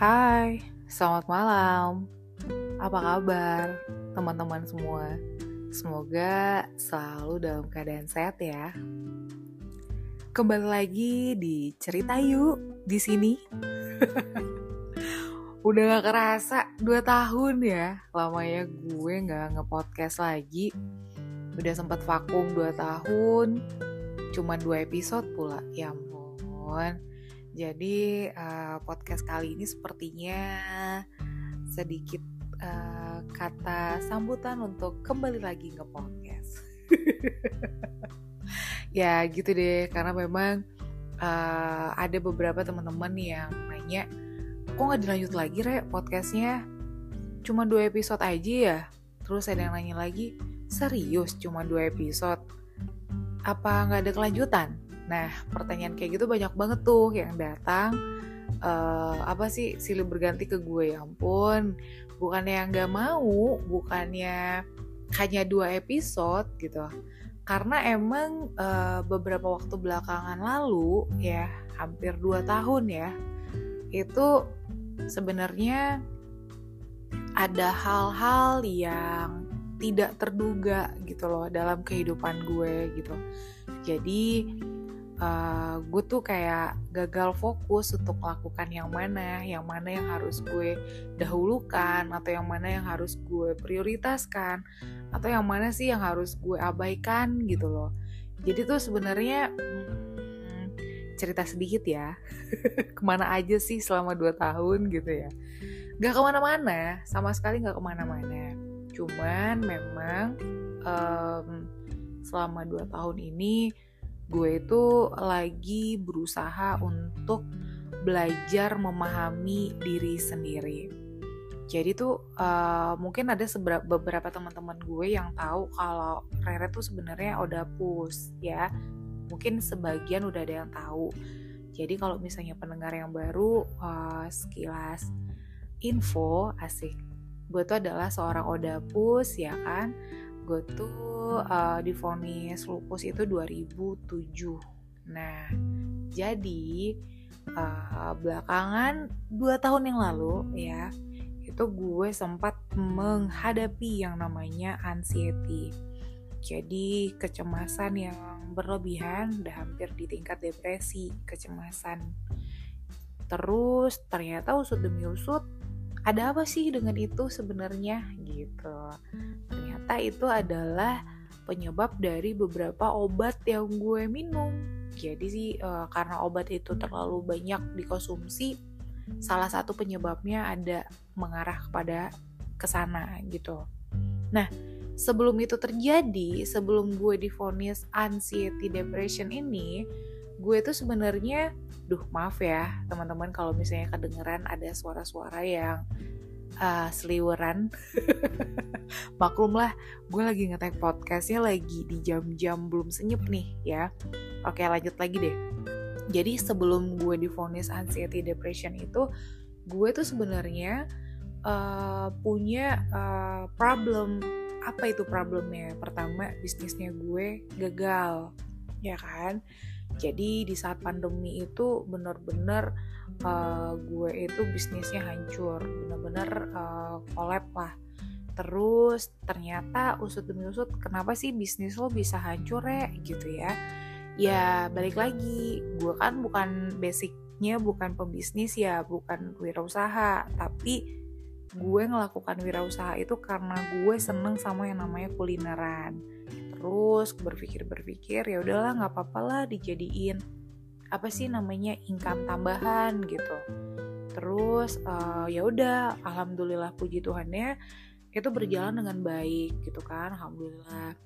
Hai, selamat malam. Apa kabar teman-teman semua? Semoga selalu dalam keadaan sehat ya. Kembali lagi di cerita yuk di sini. Udah gak kerasa 2 tahun ya lamanya gue gak nge-podcast lagi. Udah sempat vakum 2 tahun, cuman 2 episode pula. Ya ampun jadi uh, podcast kali ini sepertinya sedikit uh, kata sambutan untuk kembali lagi ke podcast. ya gitu deh, karena memang uh, ada beberapa teman-teman yang nanya, kok nggak dilanjut lagi re podcastnya? Cuma dua episode aja ya. Terus ada yang nanya lagi, serius cuma dua episode? Apa nggak ada kelanjutan? Nah, pertanyaan kayak gitu banyak banget tuh yang datang. Uh, apa sih silih berganti ke gue? Ya ampun bukannya yang gak mau bukannya hanya dua episode gitu. Karena emang uh, beberapa waktu belakangan lalu ya hampir dua tahun ya itu sebenarnya ada hal-hal yang tidak terduga gitu loh dalam kehidupan gue gitu. Jadi uh, gue tuh kayak gagal fokus untuk melakukan yang mana, yang mana yang harus gue dahulukan, atau yang mana yang harus gue prioritaskan, atau yang mana sih yang harus gue abaikan gitu loh. Jadi tuh sebenarnya hmm, cerita sedikit ya, ke mana aja sih selama 2 tahun gitu ya. Gak ke mana-mana, sama sekali gak ke mana-mana. Cuman memang um, selama 2 tahun ini gue itu lagi berusaha untuk belajar memahami diri sendiri. Jadi tuh uh, mungkin ada beberapa teman-teman gue yang tahu kalau Rere tuh sebenarnya Odapus ya. Mungkin sebagian udah ada yang tahu. Jadi kalau misalnya pendengar yang baru uh, sekilas info asik. Gue tuh adalah seorang Odapus ya kan gue tuh uh, difonis lupus itu 2007 nah jadi uh, belakangan dua tahun yang lalu ya itu gue sempat menghadapi yang namanya anxiety. Jadi kecemasan yang berlebihan udah hampir di tingkat depresi kecemasan. Terus ternyata usut demi usut ada apa sih dengan itu sebenarnya? Gitu ternyata itu adalah penyebab dari beberapa obat yang gue minum. Jadi sih uh, karena obat itu terlalu banyak dikonsumsi salah satu penyebabnya ada mengarah kepada ke sana gitu. Nah sebelum itu terjadi sebelum gue difonis anxiety depression ini gue tuh sebenarnya duh maaf ya teman-teman kalau misalnya kedengeran ada suara-suara yang uh, seliweran. Maklum lah gue lagi ngetek podcastnya lagi di jam-jam belum senyum nih ya. Oke lanjut lagi deh. Jadi sebelum gue difonis anxiety depression itu gue tuh sebenarnya uh, punya uh, problem. Apa itu problemnya? Pertama bisnisnya gue gagal ya kan? Jadi di saat pandemi itu bener-bener uh, gue itu bisnisnya hancur bener-bener uh, collab lah. Terus ternyata usut demi usut kenapa sih bisnis lo bisa hancur ya gitu ya. Ya balik lagi gue kan bukan basicnya bukan pembisnis ya bukan wirausaha. Tapi gue ngelakukan wirausaha itu karena gue seneng sama yang namanya kulineran. Terus berpikir-berpikir ya udahlah nggak apa-apa lah dijadiin apa sih namanya income tambahan gitu. Terus uh, ya udah alhamdulillah puji Tuhannya itu berjalan dengan baik gitu kan alhamdulillah.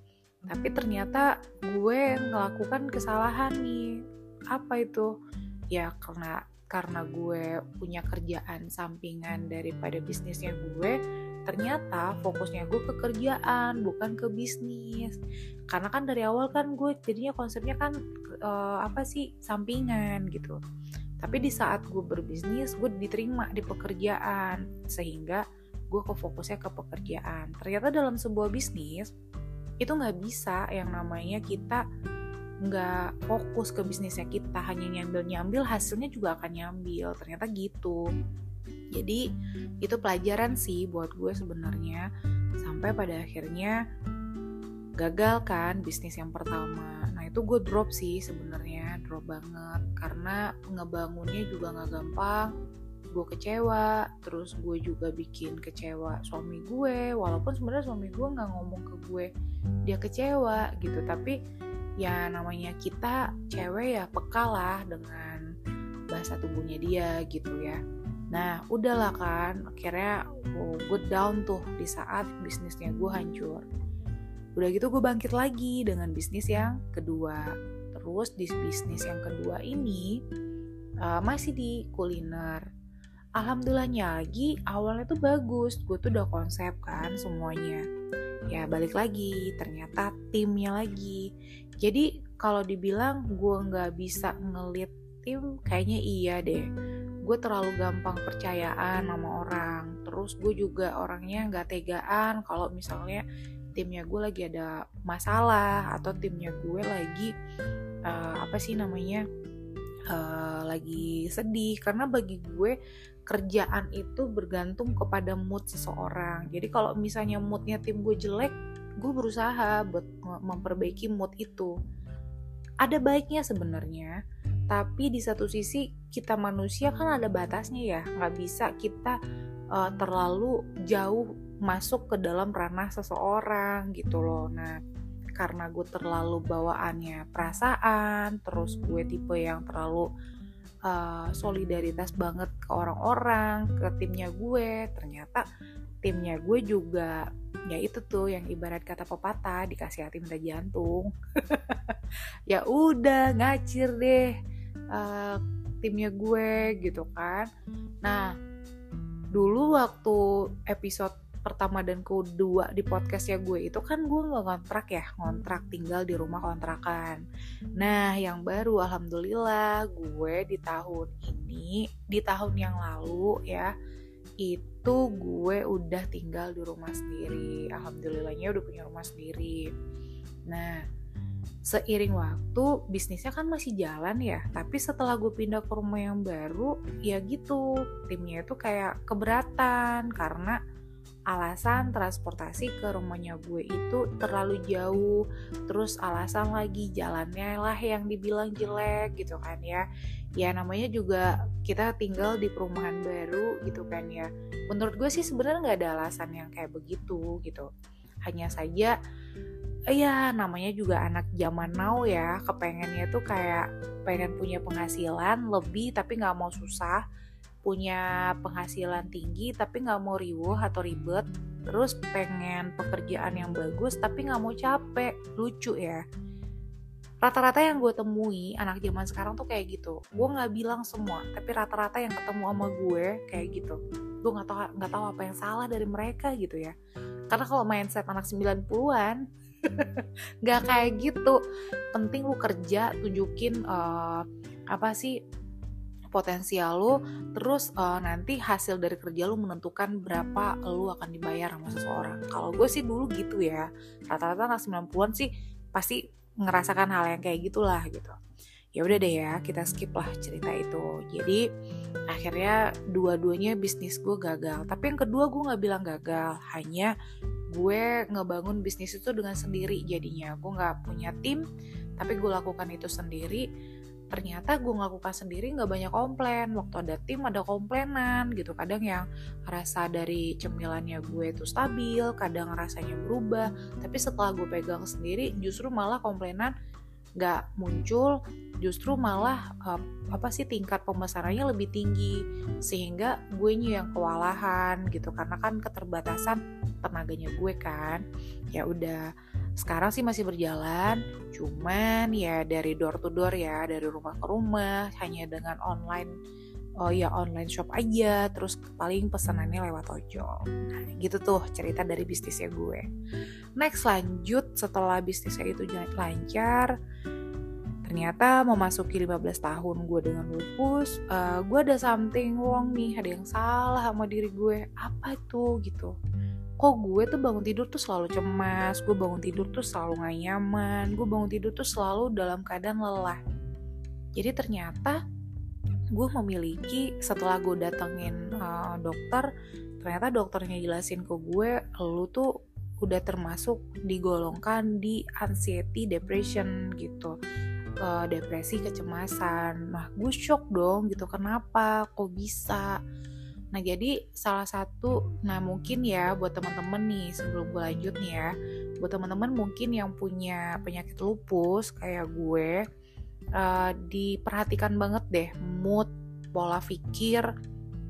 Tapi ternyata gue melakukan kesalahan nih. Apa itu? Ya karena karena gue punya kerjaan sampingan daripada bisnisnya gue ternyata fokusnya gue ke kerjaan bukan ke bisnis. Karena kan dari awal kan gue jadinya konsepnya kan uh, apa sih sampingan gitu. Tapi di saat gue berbisnis gue diterima di pekerjaan sehingga gue ke fokusnya ke pekerjaan. Ternyata dalam sebuah bisnis itu nggak bisa yang namanya kita nggak fokus ke bisnisnya kita hanya nyambil nyambil hasilnya juga akan nyambil. Ternyata gitu jadi itu pelajaran sih buat gue sebenarnya. Sampai pada akhirnya gagal kan bisnis yang pertama. Nah itu gue drop sih sebenarnya drop banget. Karena ngebangunnya juga nggak gampang gue kecewa. Terus gue juga bikin kecewa suami gue walaupun sebenarnya suami gue nggak ngomong ke gue dia kecewa gitu. Tapi ya namanya kita cewek ya peka lah dengan bahasa tubuhnya dia gitu ya nah udahlah kan akhirnya oh, gue down tuh di saat bisnisnya gue hancur. Udah gitu gue bangkit lagi dengan bisnis yang kedua. Terus di bisnis yang kedua ini uh, masih di kuliner. Alhamdulillahnya lagi awalnya tuh bagus. Gue tuh udah konsep kan semuanya. Ya balik lagi ternyata timnya lagi. Jadi kalau dibilang gue nggak bisa ngelit tim kayaknya iya deh gue terlalu gampang percayaan sama orang. Terus gue juga orangnya nggak tegaan kalau misalnya timnya gue lagi ada masalah atau timnya gue lagi uh, apa sih namanya uh, lagi sedih. Karena bagi gue kerjaan itu bergantung kepada mood seseorang. Jadi kalau misalnya moodnya tim gue jelek gue berusaha buat memperbaiki mood itu. Ada baiknya sebenarnya tapi di satu sisi kita manusia kan ada batasnya ya. Nggak bisa kita uh, terlalu jauh masuk ke dalam ranah seseorang gitu loh. Nah karena gue terlalu bawaannya perasaan terus gue tipe yang terlalu uh, solidaritas banget ke orang-orang ke timnya gue ternyata timnya gue juga ya itu tuh yang ibarat kata pepatah dikasih hati minta jantung. Ya udah ngacir deh uh, timnya gue gitu kan. Nah dulu waktu episode pertama dan kedua di podcastnya gue itu kan gue nggak kontrak ya kontrak tinggal di rumah kontrakan. Nah yang baru alhamdulillah gue di tahun ini di tahun yang lalu ya itu gue udah tinggal di rumah sendiri. Alhamdulillahnya udah punya rumah sendiri. Nah seiring waktu bisnisnya kan masih jalan ya. Tapi setelah gue pindah ke rumah yang baru ya gitu. Timnya itu kayak keberatan karena alasan transportasi ke rumahnya gue itu terlalu jauh. Terus alasan lagi jalannya lah yang dibilang jelek gitu kan ya. Ya namanya juga kita tinggal di perumahan baru gitu kan ya. Menurut gue sih sebenarnya nggak ada alasan yang kayak begitu gitu. Hanya saja ya namanya juga anak zaman now ya. Kepengennya tuh kayak pengen punya penghasilan lebih tapi nggak mau susah. Punya penghasilan tinggi tapi nggak mau riuh atau ribet. Terus pengen pekerjaan yang bagus tapi nggak mau capek. Lucu ya. Rata-rata yang gue temui anak zaman sekarang tuh kayak gitu. Gue nggak bilang semua tapi rata-rata yang ketemu sama gue kayak gitu. Gue nggak tahu nggak tahu apa yang salah dari mereka gitu ya. Karena kalau mindset anak 90-an nggak kayak gitu. Penting lu kerja tunjukin uh, apa sih potensial lu terus uh, nanti hasil dari kerja lu menentukan berapa lu akan dibayar sama seseorang. Kalau gue sih dulu gitu ya. Rata-rata anak 90-an sih pasti ngerasakan hal yang kayak gitulah gitu. Ya udah deh ya kita skip lah cerita itu. Jadi akhirnya dua-duanya bisnis gue gagal. Tapi yang kedua gue nggak bilang gagal hanya gue ngebangun bisnis itu dengan sendiri jadinya. Gue nggak punya tim tapi gue lakukan itu sendiri. Ternyata gue ngelakukan sendiri nggak banyak komplain. Waktu ada tim ada komplainan gitu. Kadang yang rasa dari cemilannya gue itu stabil kadang rasanya berubah. Tapi setelah gue pegang sendiri justru malah komplainan nggak muncul justru malah uh, apa sih tingkat pemesanannya lebih tinggi. Sehingga gue yang kewalahan gitu karena kan keterbatasan tenaganya gue kan. Ya udah sekarang sih masih berjalan cuman ya dari door to door ya dari rumah ke rumah hanya dengan online oh ya online shop aja terus paling pesanannya lewat ojol. Nah gitu tuh cerita dari bisnisnya gue. Next lanjut. Setelah bisnisnya itu lancar ternyata memasuki 15 tahun gue dengan lupus uh, gue ada something wrong nih ada yang salah sama diri gue. Apa itu gitu. Kok gue tuh bangun tidur tuh selalu cemas gue bangun tidur tuh selalu gak nyaman gue bangun tidur tuh selalu dalam keadaan lelah. Jadi ternyata gue memiliki setelah gue datengin uh, dokter ternyata dokternya jelasin ke gue lu tuh udah termasuk digolongkan di anxiety depression gitu. Uh, depresi kecemasan. Nah gue shock dong gitu kenapa kok bisa? Nah jadi salah satu nah mungkin ya buat teman-teman nih sebelum gue lanjut nih ya buat teman-teman mungkin yang punya penyakit lupus kayak gue uh, diperhatikan banget deh mood pola pikir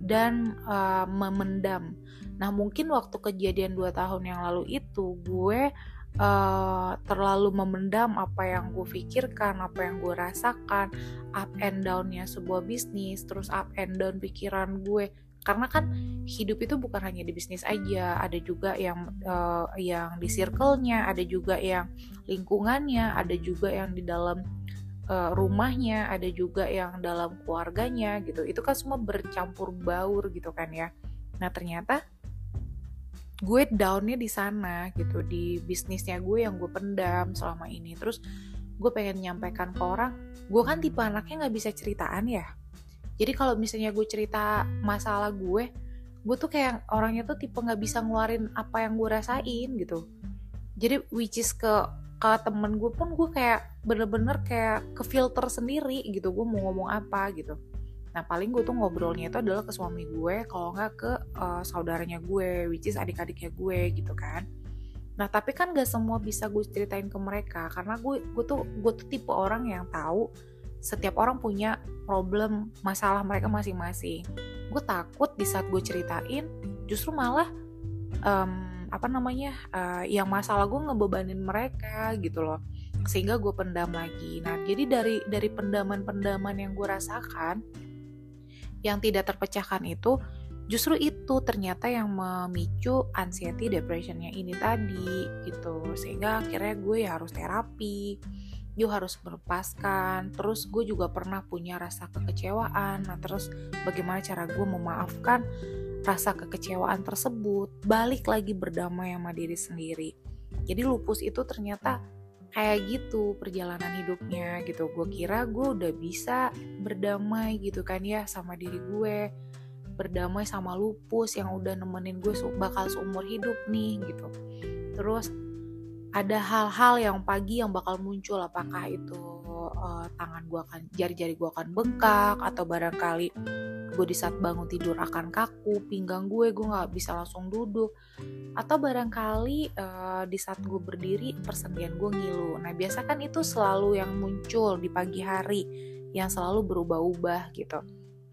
dan uh, memendam. Nah mungkin waktu kejadian dua tahun yang lalu itu gue uh, terlalu memendam apa yang gue pikirkan, apa yang gue rasakan, up and downnya sebuah bisnis, terus up and down pikiran gue. Karena kan hidup itu bukan hanya di bisnis aja, ada juga yang uh, yang di circle-nya, ada juga yang lingkungannya, ada juga yang di dalam uh, rumahnya, ada juga yang dalam keluarganya gitu. Itu kan semua bercampur baur gitu kan ya. Nah ternyata gue downnya di sana gitu di bisnisnya gue yang gue pendam selama ini. Terus gue pengen nyampaikan ke orang, gue kan tipe anaknya nggak bisa ceritaan ya. Jadi kalau misalnya gue cerita masalah gue, gue tuh kayak orangnya tuh tipe nggak bisa ngeluarin apa yang gue rasain gitu. Jadi which is ke ke temen gue pun gue kayak bener-bener kayak ke filter sendiri gitu gue mau ngomong apa gitu. Nah paling gue tuh ngobrolnya itu adalah ke suami gue kalau nggak ke uh, saudaranya gue which is adik-adiknya gue gitu kan. Nah tapi kan gak semua bisa gue ceritain ke mereka karena gue gue tuh gue tuh tipe orang yang tahu setiap orang punya problem masalah mereka masing-masing. Gue takut di saat gue ceritain justru malah um, apa namanya uh, yang masalah gue ngebebanin mereka gitu loh. Sehingga gue pendam lagi. Nah jadi dari dari pendaman-pendaman yang gue rasakan yang tidak terpecahkan itu justru itu ternyata yang memicu anxiety depressionnya ini tadi gitu. Sehingga akhirnya gue ya harus terapi gue harus melepaskan. Terus gue juga pernah punya rasa kekecewaan. Nah terus bagaimana cara gue memaafkan rasa kekecewaan tersebut, balik lagi berdamai sama diri sendiri. Jadi lupus itu ternyata kayak gitu perjalanan hidupnya gitu. Gue kira gue udah bisa berdamai gitu kan ya sama diri gue, berdamai sama lupus yang udah nemenin gue bakal seumur hidup nih gitu. Terus ada hal-hal yang pagi yang bakal muncul apakah itu uh, tangan gue akan jari-jari gue akan bengkak atau barangkali gue di saat bangun tidur akan kaku pinggang gue gue nggak bisa langsung duduk. Atau barangkali uh, di saat gue berdiri persendian gue ngilu. Nah biasa kan itu selalu yang muncul di pagi hari yang selalu berubah-ubah gitu.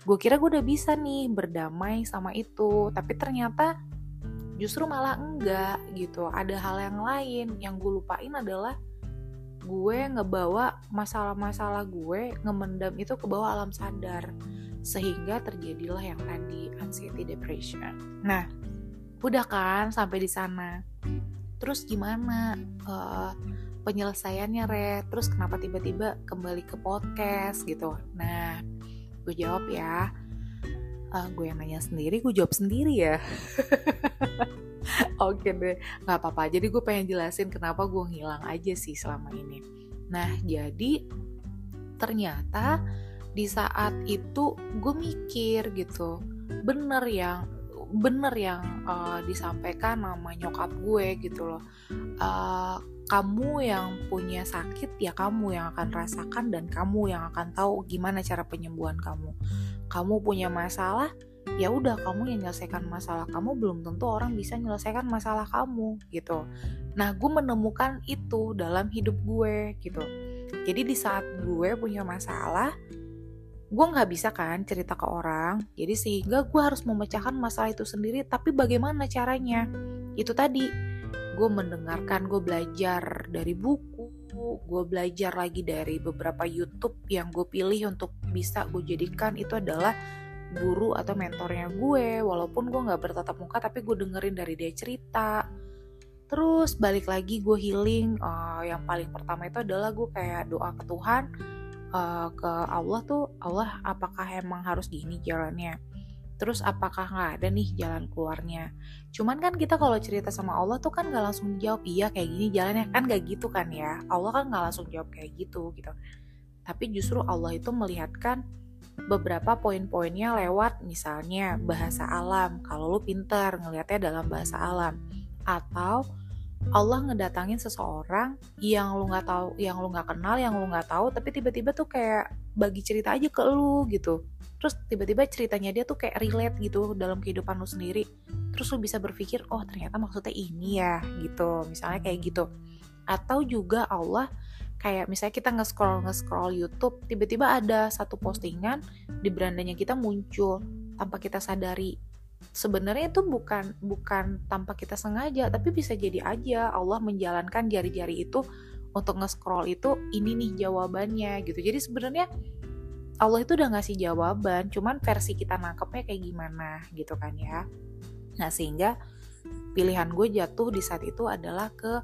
Gue kira gue udah bisa nih berdamai sama itu tapi ternyata justru malah enggak gitu. Ada hal yang lain yang gue lupain adalah gue ngebawa masalah-masalah gue ngemendam itu ke bawah alam sadar sehingga terjadilah yang tadi anxiety depression. Nah, udah kan sampai di sana. Terus gimana uh, penyelesaiannya, Re? Terus kenapa tiba-tiba kembali ke podcast gitu? Nah, gue jawab ya. Uh, gue yang nanya sendiri, gue jawab sendiri ya. Oke deh, nggak apa-apa. Jadi gue pengen jelasin kenapa gue ngilang aja sih selama ini. Nah, jadi ternyata di saat itu gue mikir gitu bener yang bener yang uh, disampaikan sama nyokap gue gitu loh. Uh, kamu yang punya sakit ya kamu yang akan rasakan dan kamu yang akan tahu gimana cara penyembuhan kamu. Kamu punya masalah ya udah kamu yang menyelesaikan masalah kamu belum tentu orang bisa menyelesaikan masalah kamu gitu. Nah gue menemukan itu dalam hidup gue gitu. Jadi di saat gue punya masalah gue nggak bisa kan cerita ke orang jadi sehingga gue harus memecahkan masalah itu sendiri tapi bagaimana caranya? Itu tadi gue mendengarkan gue belajar dari buku gue belajar lagi dari beberapa YouTube yang gue pilih untuk bisa gue jadikan itu adalah guru atau mentornya gue. Walaupun gue nggak bertatap muka tapi gue dengerin dari dia cerita. Terus balik lagi gue healing uh, yang paling pertama itu adalah gue kayak doa ke Tuhan uh, ke Allah tuh Allah apakah emang harus gini jalannya? Terus apakah nggak ada nih jalan keluarnya? Cuman kan kita kalau cerita sama Allah tuh kan nggak langsung dijawab iya kayak gini jalannya. Kan nggak gitu kan ya? Allah kan nggak langsung jawab kayak gitu gitu. Tapi justru Allah itu melihatkan beberapa poin-poinnya lewat misalnya bahasa alam. Kalau lu pinter ngelihatnya dalam bahasa alam. Atau Allah ngedatangin seseorang yang lu nggak tahu yang lu nggak kenal yang lu nggak tahu tapi tiba-tiba tuh kayak bagi cerita aja ke lu gitu. Terus tiba-tiba ceritanya dia tuh kayak relate gitu dalam kehidupan lu sendiri. Terus lu bisa berpikir oh ternyata maksudnya ini ya gitu. Misalnya kayak gitu. Atau juga Allah kayak misalnya kita nge-scroll nge-scroll YouTube tiba-tiba ada satu postingan di berandanya kita muncul tanpa kita sadari sebenarnya itu bukan bukan tanpa kita sengaja tapi bisa jadi aja Allah menjalankan jari-jari itu untuk nge-scroll itu ini nih jawabannya gitu jadi sebenarnya Allah itu udah ngasih jawaban, cuman versi kita nangkepnya kayak gimana gitu kan ya. Nah sehingga pilihan gue jatuh di saat itu adalah ke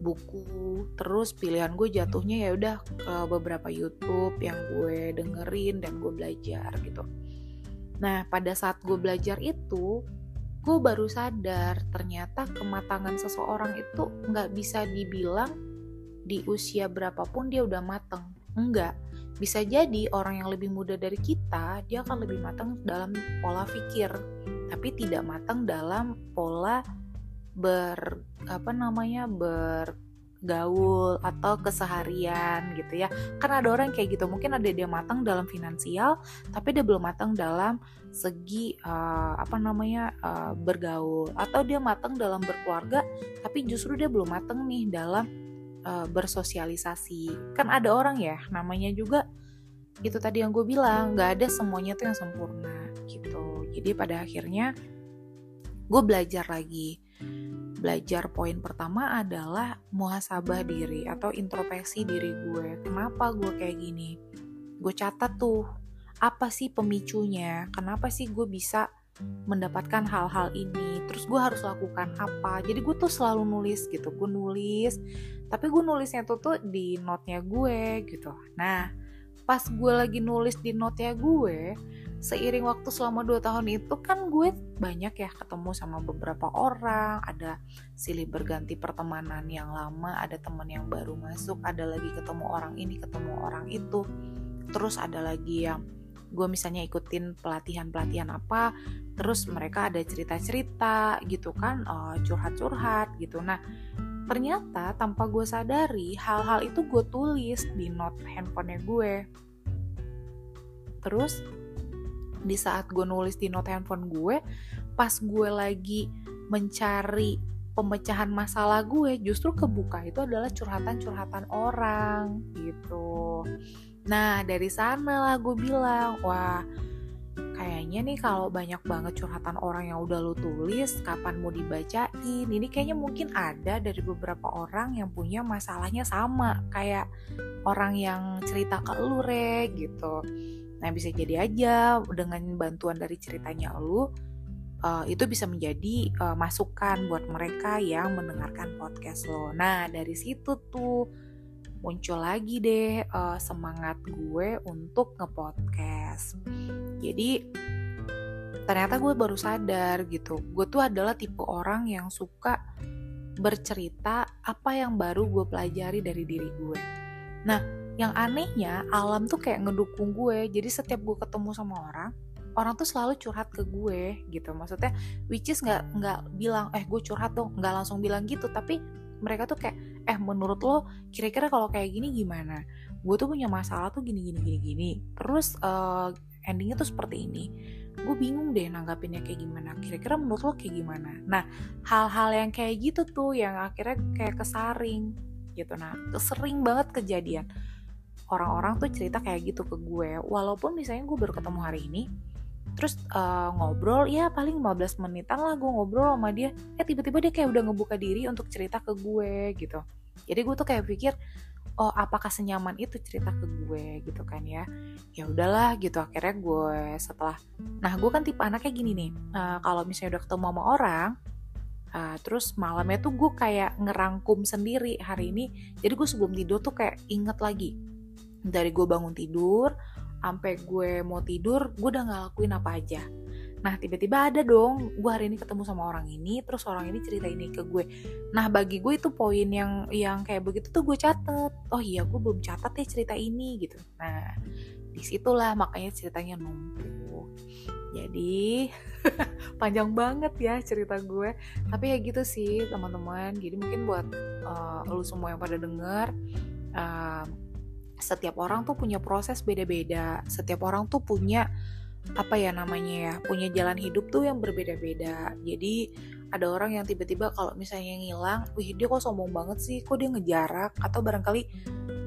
buku, terus pilihan gue jatuhnya ya udah ke beberapa YouTube yang gue dengerin dan gue belajar gitu. Nah pada saat gue belajar itu, gue baru sadar ternyata kematangan seseorang itu nggak bisa dibilang di usia berapapun dia udah mateng. Enggak, bisa jadi orang yang lebih muda dari kita, dia akan lebih matang dalam pola pikir, tapi tidak matang dalam pola ber apa namanya bergaul atau keseharian gitu ya. Kan ada orang kayak gitu, mungkin ada dia matang dalam finansial, tapi dia belum matang dalam segi uh, apa namanya uh, bergaul. Atau dia matang dalam berkeluarga, tapi justru dia belum matang nih dalam uh, bersosialisasi. Kan ada orang ya namanya juga itu tadi yang gue bilang nggak ada semuanya tuh yang sempurna gitu. Jadi pada akhirnya gue belajar lagi belajar poin pertama adalah muhasabah diri atau introspeksi diri gue. Kenapa gue kayak gini? Gue catat tuh apa sih pemicunya? Kenapa sih gue bisa mendapatkan hal-hal ini? Terus gue harus lakukan apa? Jadi gue tuh selalu nulis gitu gue nulis. Tapi gue nulisnya tuh tuh di notnya gue gitu. Nah pas gue lagi nulis di notnya gue seiring waktu selama 2 tahun itu kan gue banyak ya ketemu sama beberapa orang. Ada silih berganti pertemanan yang lama ada teman yang baru masuk ada lagi ketemu orang ini ketemu orang itu. Terus ada lagi yang gue misalnya ikutin pelatihan-pelatihan apa terus mereka ada cerita-cerita gitu kan uh, curhat-curhat gitu. Nah ternyata tanpa gue sadari hal-hal itu gue tulis di note handphonenya gue. Terus di saat gue nulis di note handphone gue pas gue lagi mencari pemecahan masalah gue justru kebuka itu adalah curhatan-curhatan orang gitu. Nah dari sana lah gue bilang wah kayaknya nih kalau banyak banget curhatan orang yang udah lu tulis kapan mau dibacain? Ini kayaknya mungkin ada dari beberapa orang yang punya masalahnya sama kayak orang yang cerita ke lu re gitu. Nah bisa jadi aja dengan bantuan dari ceritanya lu uh, itu bisa menjadi uh, masukan buat mereka yang mendengarkan podcast lo. Nah dari situ tuh muncul lagi deh uh, semangat gue untuk ngepodcast jadi ternyata gue baru sadar gitu. Gue tuh adalah tipe orang yang suka bercerita apa yang baru gue pelajari dari diri gue. Nah yang anehnya alam tuh kayak ngedukung gue. Jadi setiap gue ketemu sama orang orang tuh selalu curhat ke gue gitu. Maksudnya which is nggak nggak bilang eh gue curhat dong. Nggak langsung bilang gitu tapi mereka tuh kayak eh menurut lo kira-kira kalau kayak gini gimana? Gue tuh punya masalah tuh gini gini gini gini. Terus uh, endingnya tuh seperti ini. Gue bingung deh nanggapinnya kayak gimana. Kira-kira menurut lo kayak gimana? Nah hal-hal yang kayak gitu tuh yang akhirnya kayak kesaring gitu. Nah sering banget kejadian. Orang-orang tuh cerita kayak gitu ke gue. Walaupun misalnya gue baru ketemu hari ini terus uh, ngobrol ya paling 15 menitan lah gue ngobrol sama dia. Ya tiba-tiba dia kayak udah ngebuka diri untuk cerita ke gue gitu. Jadi gue tuh kayak pikir oh apakah senyaman itu cerita ke gue? Gitu kan ya. Ya udahlah gitu. Akhirnya gue setelah nah gue kan tipe anaknya gini nih uh, kalau misalnya udah ketemu sama orang uh, terus malamnya tuh gue kayak ngerangkum sendiri hari ini. Jadi gue sebelum tidur tuh kayak inget lagi. Dari gue bangun tidur sampai gue mau tidur gue udah ngelakuin apa aja Nah tiba-tiba ada dong gue hari ini ketemu sama orang ini terus orang ini cerita ini ke gue. Nah bagi gue itu poin yang yang kayak begitu tuh gue catet. Oh iya gue belum catat ya cerita ini gitu. Nah di situlah makanya ceritanya numpuk jadi panjang banget ya cerita gue tapi ya gitu sih teman-teman jadi mungkin buat uh, lu semua yang pada denger uh, setiap orang tuh punya proses beda-beda setiap orang tuh punya apa ya namanya ya punya jalan hidup tuh yang berbeda-beda. Jadi ada orang yang tiba-tiba kalau misalnya ngilang wih dia kok sombong banget sih kok dia ngejarak? Atau barangkali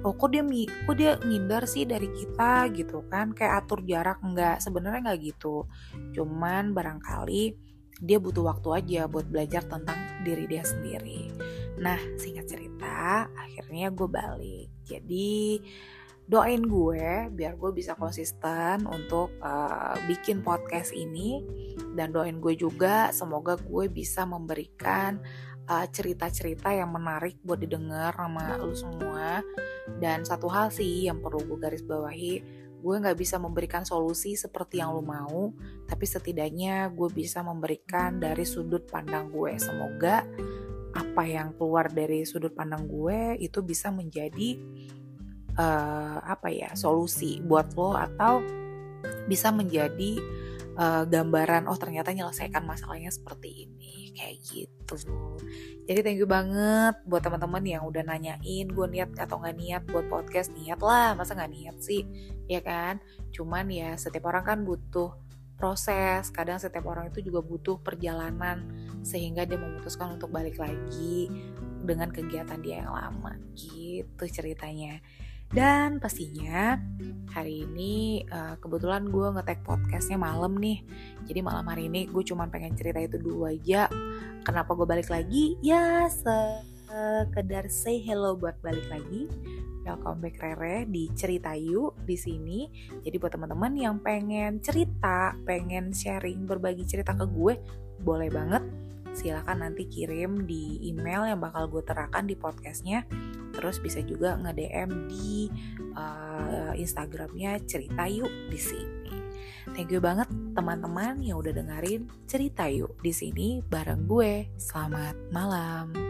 oh kok dia kok dia ngindar sih dari kita? Gitu kan kayak atur jarak enggak sebenarnya nggak gitu. Cuman barangkali dia butuh waktu aja buat belajar tentang diri dia sendiri. Nah singkat cerita akhirnya gue balik. Jadi doain gue biar gue bisa konsisten untuk uh, bikin podcast ini. Dan doain gue juga semoga gue bisa memberikan eh, cerita-cerita yang menarik buat didengar sama lu semua. Dan satu hal sih yang perlu gue garis bawahi gue nggak bisa memberikan solusi seperti yang lu mau tapi setidaknya gue bisa memberikan dari sudut pandang gue. Semoga apa yang keluar dari sudut pandang gue itu bisa menjadi uh, apa ya solusi buat lo atau bisa menjadi uh, gambaran oh ternyata menyelesaikan masalahnya seperti ini. Kayak gitu. Jadi thank you banget buat teman-teman yang udah nanyain gue niat atau nggak niat buat podcast? Niat lah masa nggak niat sih? Ya kan? Cuman ya setiap orang kan butuh proses. Kadang setiap orang itu juga butuh perjalanan sehingga dia memutuskan untuk balik lagi dengan kegiatan dia yang lama. Gitu ceritanya dan pastinya hari ini uh, kebetulan gue ngetek podcastnya malam nih Jadi malam hari ini gue cuma pengen cerita itu dulu aja Kenapa gue balik lagi? Ya sekedar say hello buat balik lagi Welcome back Rere di Cerita Yuk di sini. Jadi buat teman-teman yang pengen cerita, pengen sharing, berbagi cerita ke gue, boleh banget. Silahkan nanti kirim di email yang bakal gue terakan di podcastnya terus bisa juga nge-DM di uh, Instagramnya cerita yuk di sini. Thank you banget teman-teman yang udah dengerin cerita yuk di sini bareng gue. Selamat malam.